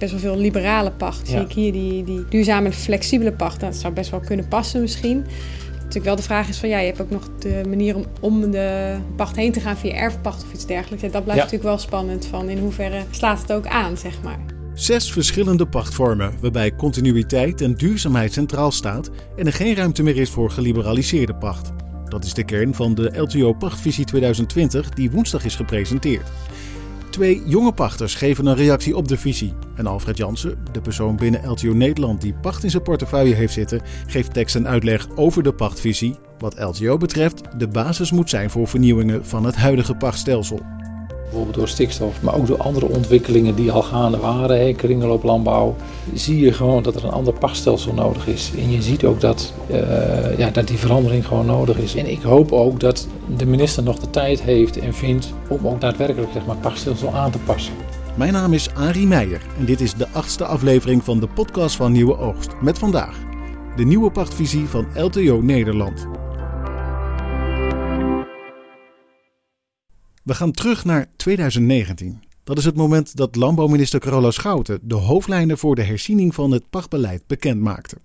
heb best wel veel liberale pacht. Zie ik hier die, die duurzame flexibele pacht. Nou, dat zou best wel kunnen passen misschien. Natuurlijk wel de vraag is van ja, je hebt ook nog de manier om om de pacht heen te gaan via erfpacht of iets dergelijks. En dat blijft natuurlijk wel spannend van in hoeverre slaat het ook aan, zeg maar. Zes verschillende pachtvormen waarbij continuïteit en duurzaamheid centraal staat en er geen ruimte meer is voor geliberaliseerde pacht. Dat is de kern van de LTO Pachtvisie 2020 die woensdag is gepresenteerd. Twee jonge pachters geven een reactie op de visie. En Alfred Jansen, de persoon binnen LTO Nederland die pacht in zijn portefeuille heeft zitten, geeft tekst en uitleg over de pachtvisie. Wat LTO betreft de basis moet zijn voor vernieuwingen van het huidige pachtstelsel bijvoorbeeld door stikstof, maar ook door andere ontwikkelingen die al gaande waren, hè, kringlooplandbouw, zie je gewoon dat er een ander pachtstelsel nodig is. En je ziet ook dat, uh, ja, dat die verandering gewoon nodig is. En ik hoop ook dat de minister nog de tijd heeft en vindt om ook daadwerkelijk zeg maar, pachtstelsel aan te passen. Mijn naam is Arie Meijer en dit is de achtste aflevering van de podcast van Nieuwe Oogst. Met vandaag de nieuwe pachtvisie van LTO Nederland. We gaan terug naar 2019. Dat is het moment dat landbouwminister Carola Schouten de hoofdlijnen voor de herziening van het pachtbeleid bekend maakte.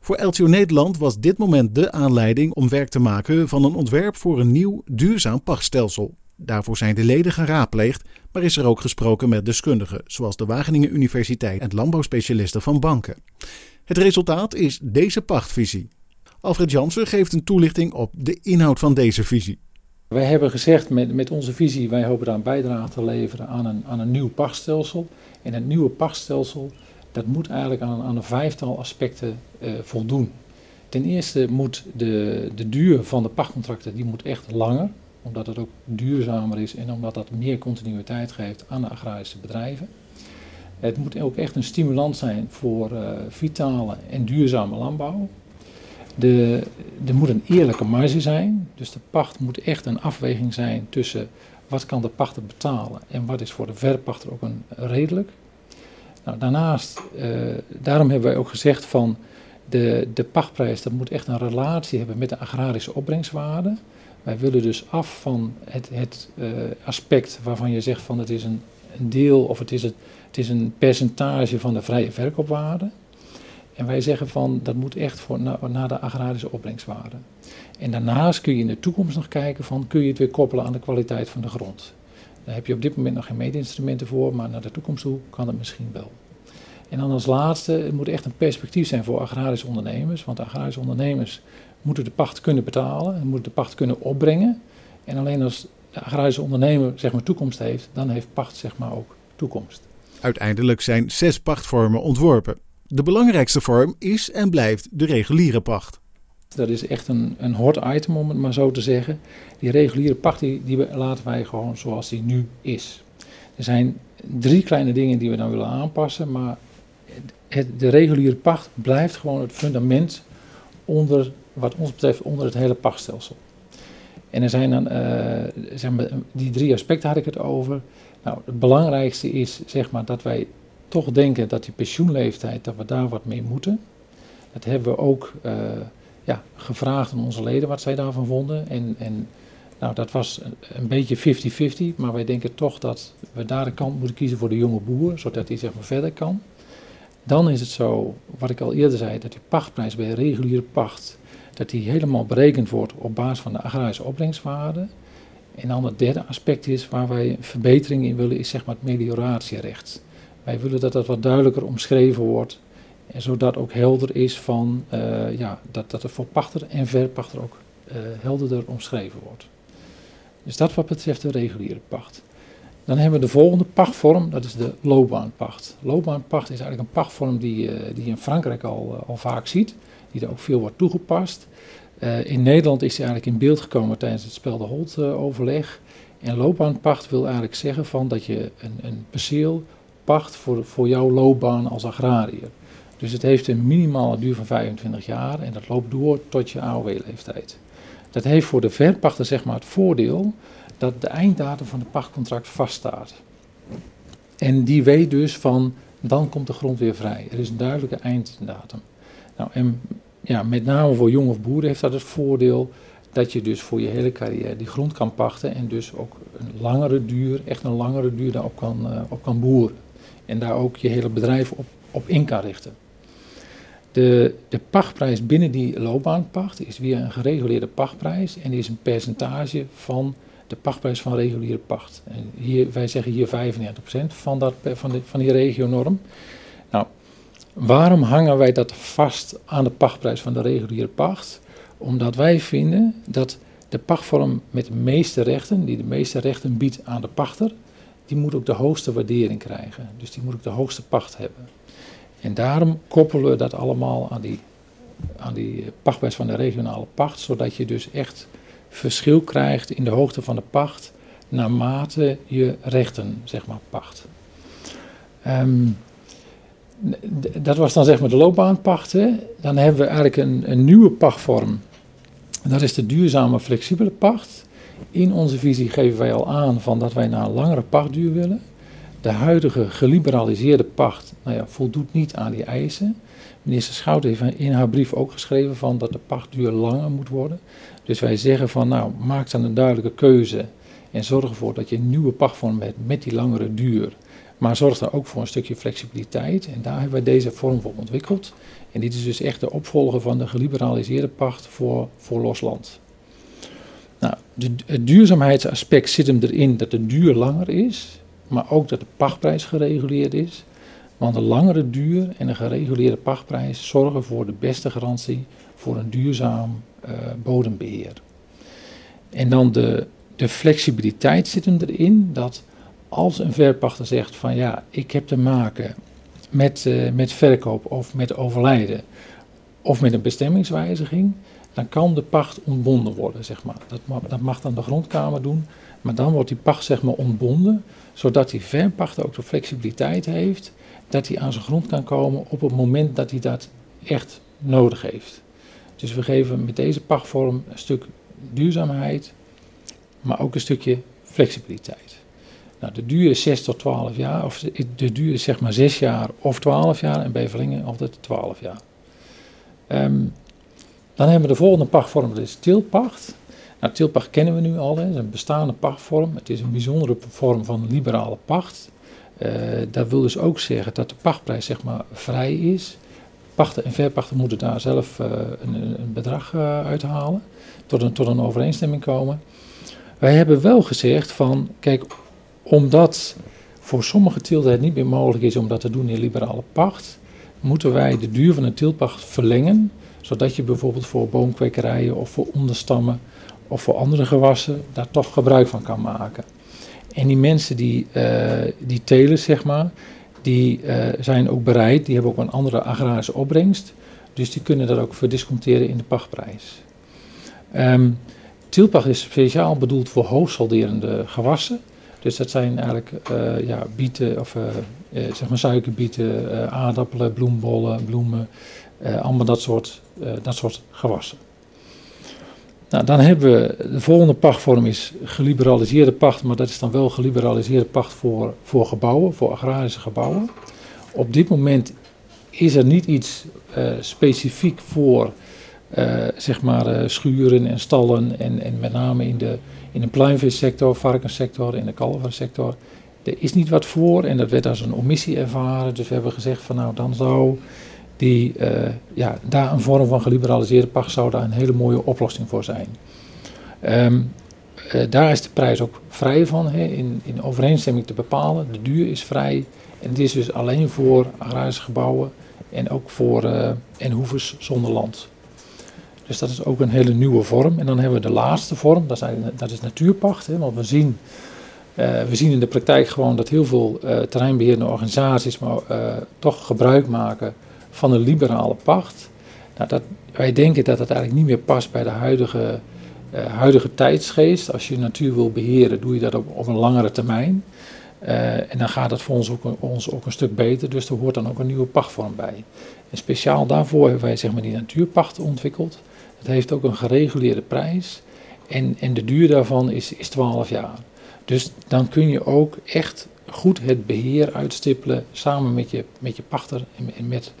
Voor LTO Nederland was dit moment de aanleiding om werk te maken van een ontwerp voor een nieuw duurzaam pachtstelsel. Daarvoor zijn de leden geraadpleegd, maar is er ook gesproken met deskundigen, zoals de Wageningen Universiteit en landbouwspecialisten van banken. Het resultaat is deze pachtvisie. Alfred Jansen geeft een toelichting op de inhoud van deze visie. Wij hebben gezegd met, met onze visie, wij hopen daar een bijdrage te leveren aan een, aan een nieuw pachtstelsel. En het nieuwe pachtstelsel, dat moet eigenlijk aan, aan een vijftal aspecten uh, voldoen. Ten eerste moet de, de duur van de pachtcontracten, die moet echt langer. Omdat het ook duurzamer is en omdat dat meer continuïteit geeft aan de agrarische bedrijven. Het moet ook echt een stimulans zijn voor uh, vitale en duurzame landbouw. De, er moet een eerlijke marge zijn. Dus de pacht moet echt een afweging zijn tussen wat kan de pachter betalen en wat is voor de verpachter ook een redelijk. Nou, daarnaast, uh, daarom hebben wij ook gezegd van de, de pachtprijs, dat moet echt een relatie hebben met de agrarische opbrengstwaarde. Wij willen dus af van het, het uh, aspect waarvan je zegt van het is een, een deel of het is, het, het is een percentage van de vrije verkoopwaarde. En wij zeggen van dat moet echt voor, naar, de agrarische opbrengstwaarde. En daarnaast kun je in de toekomst nog kijken van kun je het weer koppelen aan de kwaliteit van de grond. Daar heb je op dit moment nog geen meetinstrumenten voor, maar naar de toekomst toe kan het misschien wel. En dan als laatste, het moet echt een perspectief zijn voor agrarische ondernemers. Want agrarische ondernemers moeten de pacht kunnen betalen, en moeten de pacht kunnen opbrengen. En alleen als de agrarische ondernemer zeg maar, toekomst heeft, dan heeft pacht zeg maar, ook toekomst. Uiteindelijk zijn zes pachtvormen ontworpen. De belangrijkste vorm is en blijft de reguliere pacht. Dat is echt een, een hot item om het maar zo te zeggen. Die reguliere pacht die, die laten wij gewoon zoals die nu is. Er zijn drie kleine dingen die we dan willen aanpassen, maar de reguliere pacht blijft gewoon het fundament onder, wat ons betreft, onder het hele pachtstelsel. En er zijn dan, uh, zeg maar, die drie aspecten had ik het over. Nou, het belangrijkste is zeg maar dat wij toch denken dat die pensioenleeftijd, dat we daar wat mee moeten. Dat hebben we ook uh, ja, gevraagd aan onze leden wat zij daarvan vonden. En, en nou, dat was een, beetje 50-50, maar wij denken toch dat we daar de kant moeten kiezen voor de jonge boer, zodat hij zeg maar verder kan. Dan is het zo, wat ik al eerder zei, dat die pachtprijs bij reguliere pacht, dat die helemaal berekend wordt op basis van de agrarische opbrengstwaarde. En dan het derde aspect is waar wij verbetering in willen, is zeg maar het melioratierecht. Wij willen dat dat wat duidelijker omschreven wordt. En zodat ook helder is van, uh, ja, dat, dat er voor pachter en verpachter ook uh, helderder omschreven wordt. Dus dat wat betreft de reguliere pacht. Dan hebben we de volgende pachtvorm, dat is de loopbaanpacht. Loopbaanpacht is eigenlijk een pachtvorm die, uh, die je in Frankrijk al, al vaak ziet, die er ook veel wordt toegepast. in Nederland is die eigenlijk in beeld gekomen tijdens het Spel de Holt overleg. En loopbaanpacht wil eigenlijk zeggen van dat je een, een perceel pacht voor, voor jouw loopbaan als agrariër. Dus het heeft een minimale duur van 25 jaar en dat loopt door tot je AOW-leeftijd. Dat heeft voor de verpachter zeg maar het voordeel dat de einddatum van het pachtcontract vaststaat. En die weet dus van, dan komt de grond weer vrij. Er is een duidelijke einddatum. Nou, en ja, met name voor jong of boeren heeft dat het voordeel dat je dus voor je hele carrière die grond kan pachten en dus ook een langere duur, echt een langere duur daarop kan, uh, op kan boeren. En daar ook je hele bedrijf op, op in kan richten. De, de pachtprijs binnen die loopbaanpacht is weer een gereguleerde pachtprijs en is een percentage van de pachtprijs van reguliere pacht. En hier, wij zeggen hier 35% van, dat, van, de, van die regionorm. Nou, waarom hangen wij dat vast aan de pachtprijs van de reguliere pacht? Omdat wij vinden dat de pachtvorm met de meeste rechten, die de meeste rechten biedt aan de pachter, die moet ook de hoogste waardering krijgen. Dus die moet ook de hoogste pacht hebben. En daarom koppelen we dat allemaal aan die, aan die pachtprijs van de regionale pacht, zodat je dus echt verschil krijgt in de hoogte van de pacht naarmate je rechten, zeg maar, pacht. Ehm, dat was dan zeg maar de loopbaanpachten. Dan hebben we eigenlijk een, een nieuwe pachtvorm. Dat is de duurzame flexibele pacht. In onze visie geven wij al aan van dat wij naar een langere pachtduur willen. De huidige geliberaliseerde pacht nou ja, voldoet niet aan die eisen. Minister Schout heeft in haar brief ook geschreven van dat de pachtduur langer moet worden. Dus wij zeggen van nou, maak dan een duidelijke keuze en zorg ervoor dat je een nieuwe pachtvorm hebt met die langere duur. Maar zorg er ook voor een stukje flexibiliteit en daar hebben wij deze vorm voor ontwikkeld. En dit is dus echt de opvolger van de geliberaliseerde pacht voor, voor losland. Nou, het duurzaamheidsaspect zit hem erin dat de duur langer is, maar ook dat de pachtprijs gereguleerd is. Want een langere duur en een gereguleerde pachtprijs zorgen voor de beste garantie voor een duurzaam uh, bodembeheer. En dan de, de flexibiliteit zit hem erin dat als een verpachter zegt van ja, ik heb te maken met, uh, met verkoop of met overlijden of met een bestemmingswijziging, dan kan de pacht ontbonden worden, zeg maar. Dat mag, dat mag dan de grondkamer doen, maar dan wordt die pacht zeg maar ontbonden, zodat die verpachter ook de flexibiliteit heeft dat hij aan zijn grond kan komen op het moment dat hij dat echt nodig heeft. Dus we geven met deze pachtvorm een stuk duurzaamheid, maar ook een stukje flexibiliteit. Nou, de duur is 6 tot 12 jaar, of de duur is zeg maar 6 jaar of 12 jaar en bij altijd 12 jaar. Um, dan hebben we de volgende pachtvorm, dat is tilpacht. Nou, tilpacht kennen we nu al, het is een bestaande pachtvorm. Het is een bijzondere vorm van liberale pacht. Uh, dat wil dus ook zeggen dat de pachtprijs zeg maar vrij is. Pachten en verpachten moeten daar zelf uh, een, een, bedrag uh, uithalen, tot een, tot een overeenstemming komen. Wij hebben wel gezegd van, kijk, omdat voor sommige teelten het niet meer mogelijk is om dat te doen in liberale pacht, moeten wij de duur van de teeltpacht verlengen, zodat je bijvoorbeeld voor boomkwekerijen of voor onderstammen of voor andere gewassen daar toch gebruik van kan maken. En die mensen die, uh, die telen, zeg maar, die uh, zijn ook bereid, die hebben ook een andere agrarische opbrengst. Dus die kunnen dat ook verdisconteren in de pachtprijs. Um, teelpacht is speciaal bedoeld voor hoogsalderende gewassen. Dus dat zijn eigenlijk uh, ja, bieten, of zeg maar suikerbieten, aardappelen, bloembollen, bloemen. Allemaal dat soort, dat soort gewassen. Nou, dan hebben we de volgende pachtvorm is geliberaliseerde pacht, maar dat is dan wel geliberaliseerde pacht voor, voor gebouwen, voor agrarische gebouwen. Op dit moment is er niet iets uh, specifiek voor zeg maar schuren en stallen en, en met name in de, in de pluimvissector, varkenssector en de kalversector. Er is niet wat voor en dat werd als een omissie ervaren. Dus we hebben gezegd van nou dan zou die uh, ja, daar een vorm van geliberaliseerde pacht zou daar een hele mooie oplossing voor zijn. Um, uh, daar is de prijs ook vrij van, in, in overeenstemming te bepalen. De duur is vrij en het is dus alleen voor agrarische gebouwen en ook voor uh, en zonder land. Dus dat is ook een hele nieuwe vorm. En dan hebben we de laatste vorm, dat, zijn, dat is natuurpacht. Want we zien, we zien in de praktijk gewoon dat heel veel terreinbeheerende organisaties maar, toch gebruik maken van een liberale pacht. Nou, dat, wij denken dat dat eigenlijk niet meer past bij de huidige, uh, huidige tijdsgeest. Als je natuur wil beheren, doe je dat op, op een langere termijn. Uh, en dan gaat het voor ons ook, ons ook een stuk beter, dus er hoort dan ook een nieuwe pachtvorm bij. En speciaal daarvoor hebben wij zeg maar, die natuurpacht ontwikkeld. Het heeft ook een gereguleerde prijs en, en de duur daarvan is, is 12 jaar. Dus dan kun je ook echt goed het beheer uitstippelen samen met je, met je pachter en met,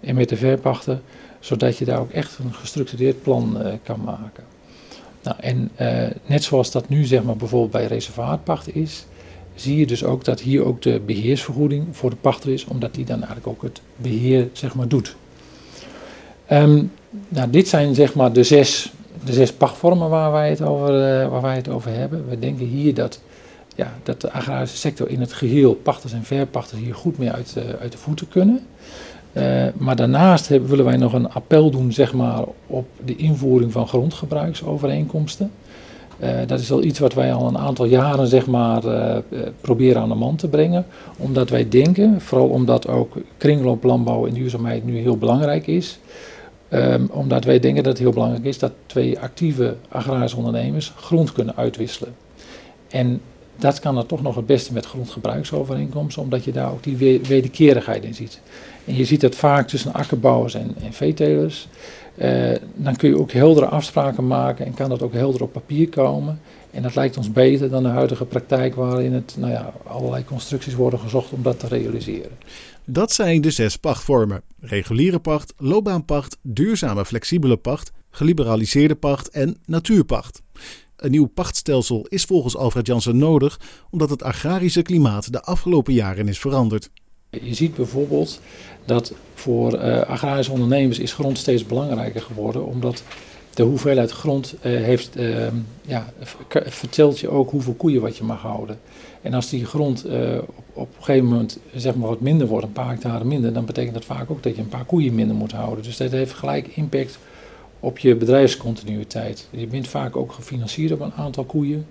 en met de verpachter, zodat je daar ook echt een gestructureerd plan uh, kan maken. Nou, en uh, net zoals dat nu zeg maar bijvoorbeeld bij reservaatpacht is, zie je dus ook dat hier ook de beheersvergoeding voor de pachter is, omdat die dan eigenlijk ook het beheer zeg maar, doet. Ehm, nou, dit zijn zeg maar de zes, de zes pachtvormen waar wij, het over, uh, waar wij het over hebben. We denken hier dat, ja, dat de agrarische sector in het geheel, pachters en verpachters, hier goed mee uit, uit de voeten kunnen. Uh, maar daarnaast willen wij nog een appel doen zeg maar, op de invoering van grondgebruiksovereenkomsten. Uh, dat is wel iets wat wij al een aantal jaren zeg maar, uh, proberen aan de man te brengen. Omdat wij denken, vooral omdat ook kringlooplandbouw en duurzaamheid nu heel belangrijk is. Um, omdat wij denken dat het heel belangrijk is dat twee actieve agrarische ondernemers grond kunnen uitwisselen. En dat kan er toch nog het beste met grondgebruiksovereenkomsten, omdat je daar ook die wederkerigheid in ziet. En je ziet dat vaak tussen akkerbouwers en, en veetelers. Uh, dan kun je ook heldere afspraken maken en kan dat ook helder op papier komen. En dat lijkt ons beter dan de huidige praktijk waarin het, nou ja, allerlei constructies worden gezocht om dat te realiseren. Dat zijn de zes pachtvormen: reguliere pacht, loopbaanpacht, duurzame flexibele pacht, geliberaliseerde pacht en natuurpacht. Een nieuw pachtstelsel is volgens Alfred Jansen nodig omdat het agrarische klimaat de afgelopen jaren is veranderd. Je ziet bijvoorbeeld dat voor uh, agrarische ondernemers is grond steeds belangrijker geworden, omdat de hoeveelheid grond uh, heeft, uh, ja, vertelt je ook hoeveel koeien wat je mag houden. En als die grond op, op, een gegeven moment zeg maar wat minder wordt, een paar hectare minder, dan betekent dat vaak ook dat je een paar koeien minder moet houden. Dus dat heeft gelijk impact op je bedrijfscontinuïteit. Je bent vaak ook gefinancierd op een aantal koeien.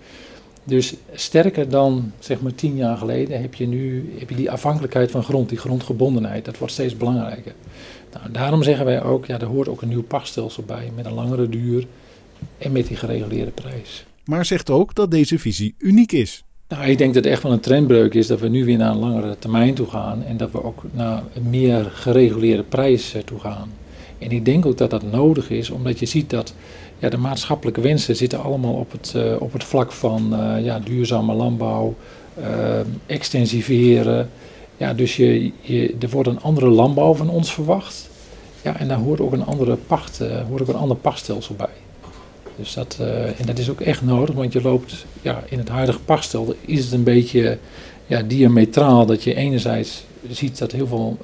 Dus sterker dan zeg maar tien jaar geleden heb je nu heb je die afhankelijkheid van grond, die grondgebondenheid. Dat wordt steeds belangrijker. Nou, daarom zeggen wij ook, ja, er hoort ook een nieuw pachtstelsel bij met een langere duur en met die gereguleerde prijs. Maar zegt ook dat deze visie uniek is. Nou, ik denk dat het echt wel een trendbreuk is dat we nu weer naar een langere termijn toe gaan en dat we ook naar een meer gereguleerde prijs eh, toe gaan. En ik denk ook dat dat nodig is, omdat je ziet dat ja, de maatschappelijke wensen zitten allemaal op het, uh, op het vlak van uh, ja, duurzame landbouw, uh, extensiveren. Ja, dus je, je, er wordt een andere landbouw van ons verwacht. Ja, en daar hoort ook een, andere pacht, hoort ook een ander pachtstelsel bij. Dus dat, en dat is ook echt nodig, want je loopt ja, in het huidige pachtstelsel is het een beetje ja, diametraal dat je enerzijds ziet dat heel veel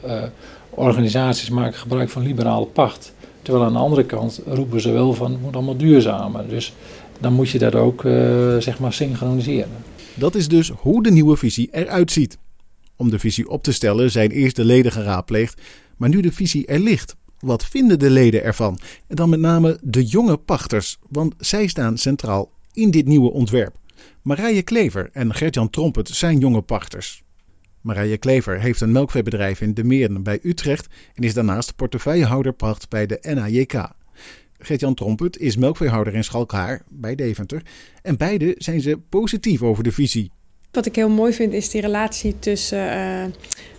organisaties maken gebruik van liberale pacht. Terwijl aan de andere kant roepen ze wel van het moet allemaal duurzamer. Dus dan moet je dat ook uh, zeg maar synchroniseren. Dat is dus hoe de nieuwe visie eruit ziet. Om de visie op te stellen zijn eerst de leden geraadpleegd, maar nu de visie er ligt. Wat vinden de leden ervan? En dan met name de jonge pachters, want zij staan centraal in dit nieuwe ontwerp. Marije Klever en Gertjan Trompet zijn jonge pachters. Marije Klever heeft een melkveebedrijf in De Meren bij Utrecht en is daarnaast portefeuillehouder pacht bij de NAJK. Gert-Jan Trompet is melkveehouder in Schalkhaar bij Deventer. En beide zijn ze positief over de visie. Wat ik heel mooi vind is die relatie tussen uh,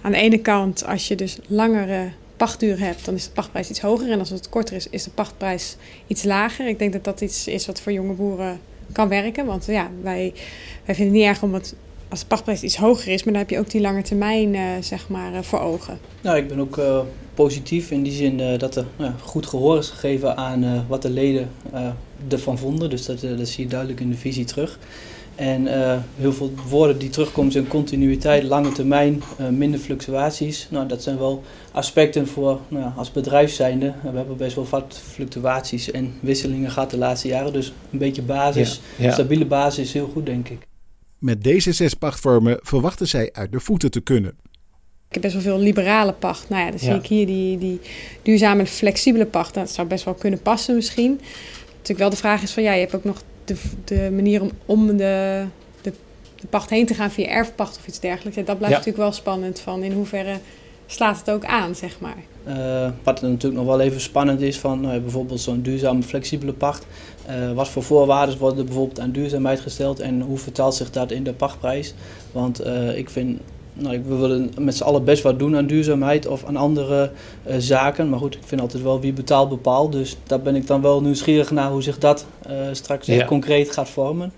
aan de ene kant als je dus langere pachtduur hebt, dan is de pachtprijs iets hoger. En als het korter is, is de pachtprijs iets lager. Ik denk dat dat iets is wat voor jonge boeren kan werken. Want ja, wij, wij vinden het niet erg om het als de pachtprijs iets hoger is, maar dan heb je ook die lange termijn uh, zeg maar, uh, voor ogen. Nou, ik ben ook uh, positief in die zin dat er nou, goed gehoor is gegeven aan wat de leden ervan vonden. Dus dat, dat zie je duidelijk in de visie terug. En heel veel woorden die terugkomen zijn continuïteit, lange termijn, minder fluctuaties. Nou, dat zijn wel aspecten voor nou, als bedrijf zijnde. We hebben best wel wat fluctuaties en wisselingen gehad de laatste jaren. Dus een beetje basis, ja, ja. stabiele basis is heel goed, denk ik. Met deze zes pachtvormen verwachten zij uit de voeten te kunnen. Ik heb best wel veel liberale pacht. Nou ja, dan zie ik hier die, die duurzame flexibele pacht. Dat zou best wel kunnen passen misschien. Natuurlijk wel de vraag is van ja, je hebt ook nog de, de manier om, om de, de, de pacht heen te gaan via erfpacht of iets dergelijks. dat blijft natuurlijk wel spannend van in hoeverre slaat het ook aan, zeg maar. Uh, wat natuurlijk nog wel even spannend is van nou, bijvoorbeeld zo'n duurzame flexibele pacht. Uh, wat voor voorwaarden worden er bijvoorbeeld aan duurzaamheid gesteld en hoe vertaalt zich dat in de pachtprijs? Want uh, ik vind, nou, we willen met z'n allen best wat doen aan duurzaamheid of aan andere zaken. Maar goed, ik vind altijd wel wie betaalt bepaalt. Dus daar ben ik dan wel nieuwsgierig naar hoe zich dat straks ja. concreet gaat vormen.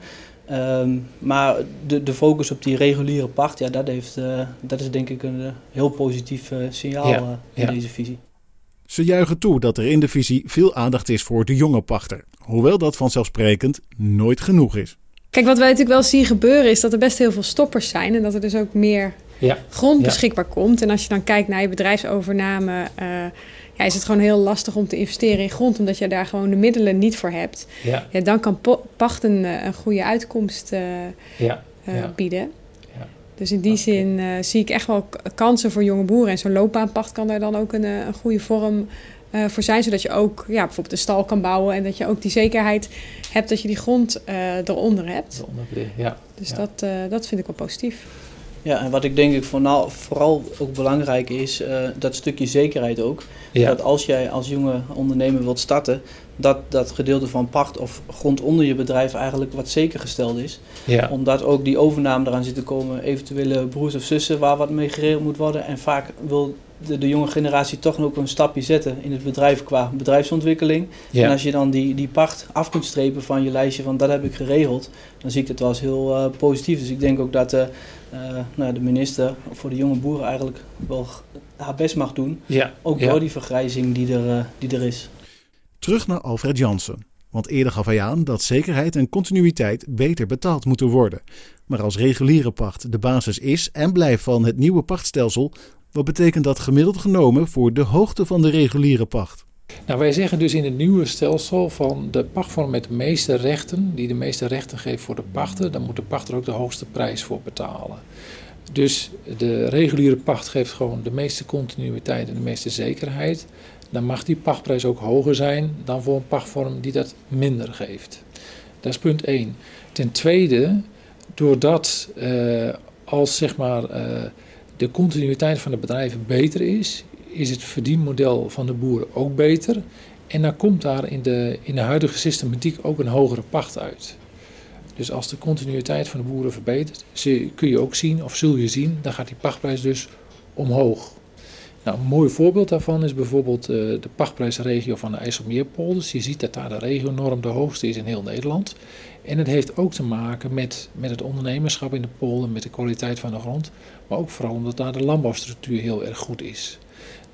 Um, maar de, de focus op die reguliere pacht, ja, dat, heeft, uh, dat is denk ik een uh, heel positief uh, signaal ja, in ja. deze visie. Ze juichen toe dat er in de visie veel aandacht is voor de jonge pachter, hoewel dat vanzelfsprekend nooit genoeg is. Kijk, wat wij natuurlijk wel zien gebeuren is dat er best heel veel stoppers zijn en dat er dus ook meer ja. grond beschikbaar komt. En als je dan kijkt naar je bedrijfsovername, uh, ja, is het gewoon heel lastig om te investeren in grond, omdat je daar gewoon de middelen niet voor hebt. Ja. ja dan kan pachten een, een goede uitkomst uh, ja. bieden. Dus in die zin zie ik echt wel kansen voor jonge boeren. En zo'n loopbaanpacht kan daar dan ook een, een goede vorm voor zijn. Zodat je ook ja, bijvoorbeeld een stal kan bouwen. En dat je ook die zekerheid hebt dat je die grond eronder hebt. Eronder, ja. Dus Dat, dat vind ik wel positief. Ja, en wat ik denk ik vooral, vooral ook belangrijk is, dat stukje zekerheid ook. Ja. Dat als jij als jonge ondernemer wilt starten, dat dat gedeelte van pacht of grond onder je bedrijf eigenlijk wat zeker gesteld is. Ja. Omdat ook die overname eraan zit te komen, eventuele broers of zussen waar wat mee geregeld moet worden. En vaak wil de, de, jonge generatie toch nog een stapje zetten in het bedrijf qua bedrijfsontwikkeling. En als je dan die, die pacht af kunt strepen van je lijstje van dat heb ik geregeld, dan zie ik het wel als heel uh, positief. Dus ik denk ook dat uh, nou, de minister voor de jonge boeren eigenlijk wel haar best mag doen. Ja. Ook door die vergrijzing die er, die er is. Terug naar Alfred Jansen. Want eerder gaf hij aan dat zekerheid en continuïteit beter betaald moeten worden. Maar als reguliere pacht de basis is en blijft van het nieuwe pachtstelsel, wat betekent dat gemiddeld genomen voor de hoogte van de reguliere pacht? Nou, wij zeggen dus in het nieuwe stelsel van de pachtvorm met de meeste rechten, die de meeste rechten geeft voor de pachter, dan moet de pachter ook de hoogste prijs voor betalen. Dus de reguliere pacht geeft gewoon de meeste continuïteit en de meeste zekerheid. Dan mag die pachtprijs ook hoger zijn dan voor een pachtvorm die dat minder geeft. Dat is punt 1. Ten tweede, doordat uh, als zeg maar. Uh, de continuïteit van de bedrijven beter is, is het verdienmodel van de boeren ook beter. En dan komt daar in de, in de huidige systematiek ook een hogere pacht uit. Dus als de continuïteit van de boeren verbetert, kun je ook zien, of zul je zien, dan gaat die pachtprijs dus omhoog. Nou, een mooi voorbeeld daarvan is bijvoorbeeld uh, de pachtprijsregio van de IJsselmeerpolders. Je ziet dat daar de regionorm de hoogste is in heel Nederland. En het heeft ook te maken met, met het ondernemerschap in de polder, met de kwaliteit van de grond. Maar ook vooral omdat daar de landbouwstructuur heel erg goed is.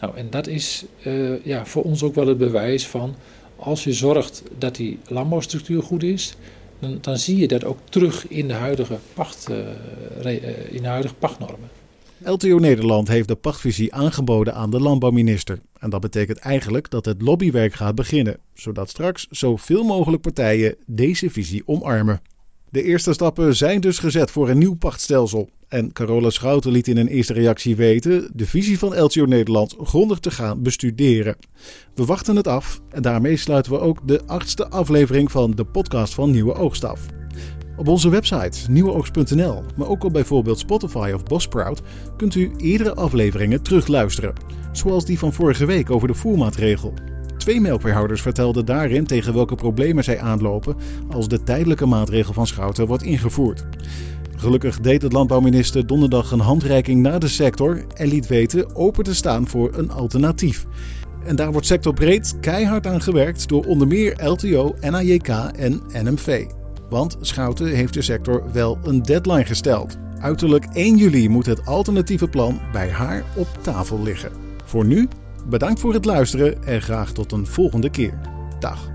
Nou, en dat is uh, ja, voor ons ook wel het bewijs van als je zorgt dat die landbouwstructuur goed is, dan, dan zie je dat ook terug in de huidige, pacht, uh, in de huidige pachtnormen. LTO Nederland heeft de pachtvisie aangeboden aan de landbouwminister. En dat betekent eigenlijk dat het lobbywerk gaat beginnen, zodat straks zoveel mogelijk partijen deze visie omarmen. De eerste stappen zijn dus gezet voor een nieuw pachtstelsel. En Carola Schouten liet in een eerste reactie weten de visie van LTO Nederland grondig te gaan bestuderen. We wachten het af en daarmee sluiten we ook de achtste aflevering van de podcast van Nieuwe Oogst af. Op onze website nieuweoogst.nl, maar ook op bijvoorbeeld Spotify of Buzzsprout, kunt u eerdere afleveringen terugluisteren. Zoals die van vorige week over de voermaatregel. Twee melkveehouders vertelden daarin tegen welke problemen zij aanlopen als de tijdelijke maatregel van Schouten wordt ingevoerd. Gelukkig deed het landbouwminister donderdag een handreiking naar de sector en liet weten open te staan voor een alternatief. En daar wordt sectorbreed keihard aan gewerkt door onder meer LTO, NAJK en NMV. Want Schouten heeft de sector wel een deadline gesteld. Uiterlijk 1 juli moet het alternatieve plan bij haar op tafel liggen. Voor nu, bedankt voor het luisteren en graag tot een volgende keer. Dag.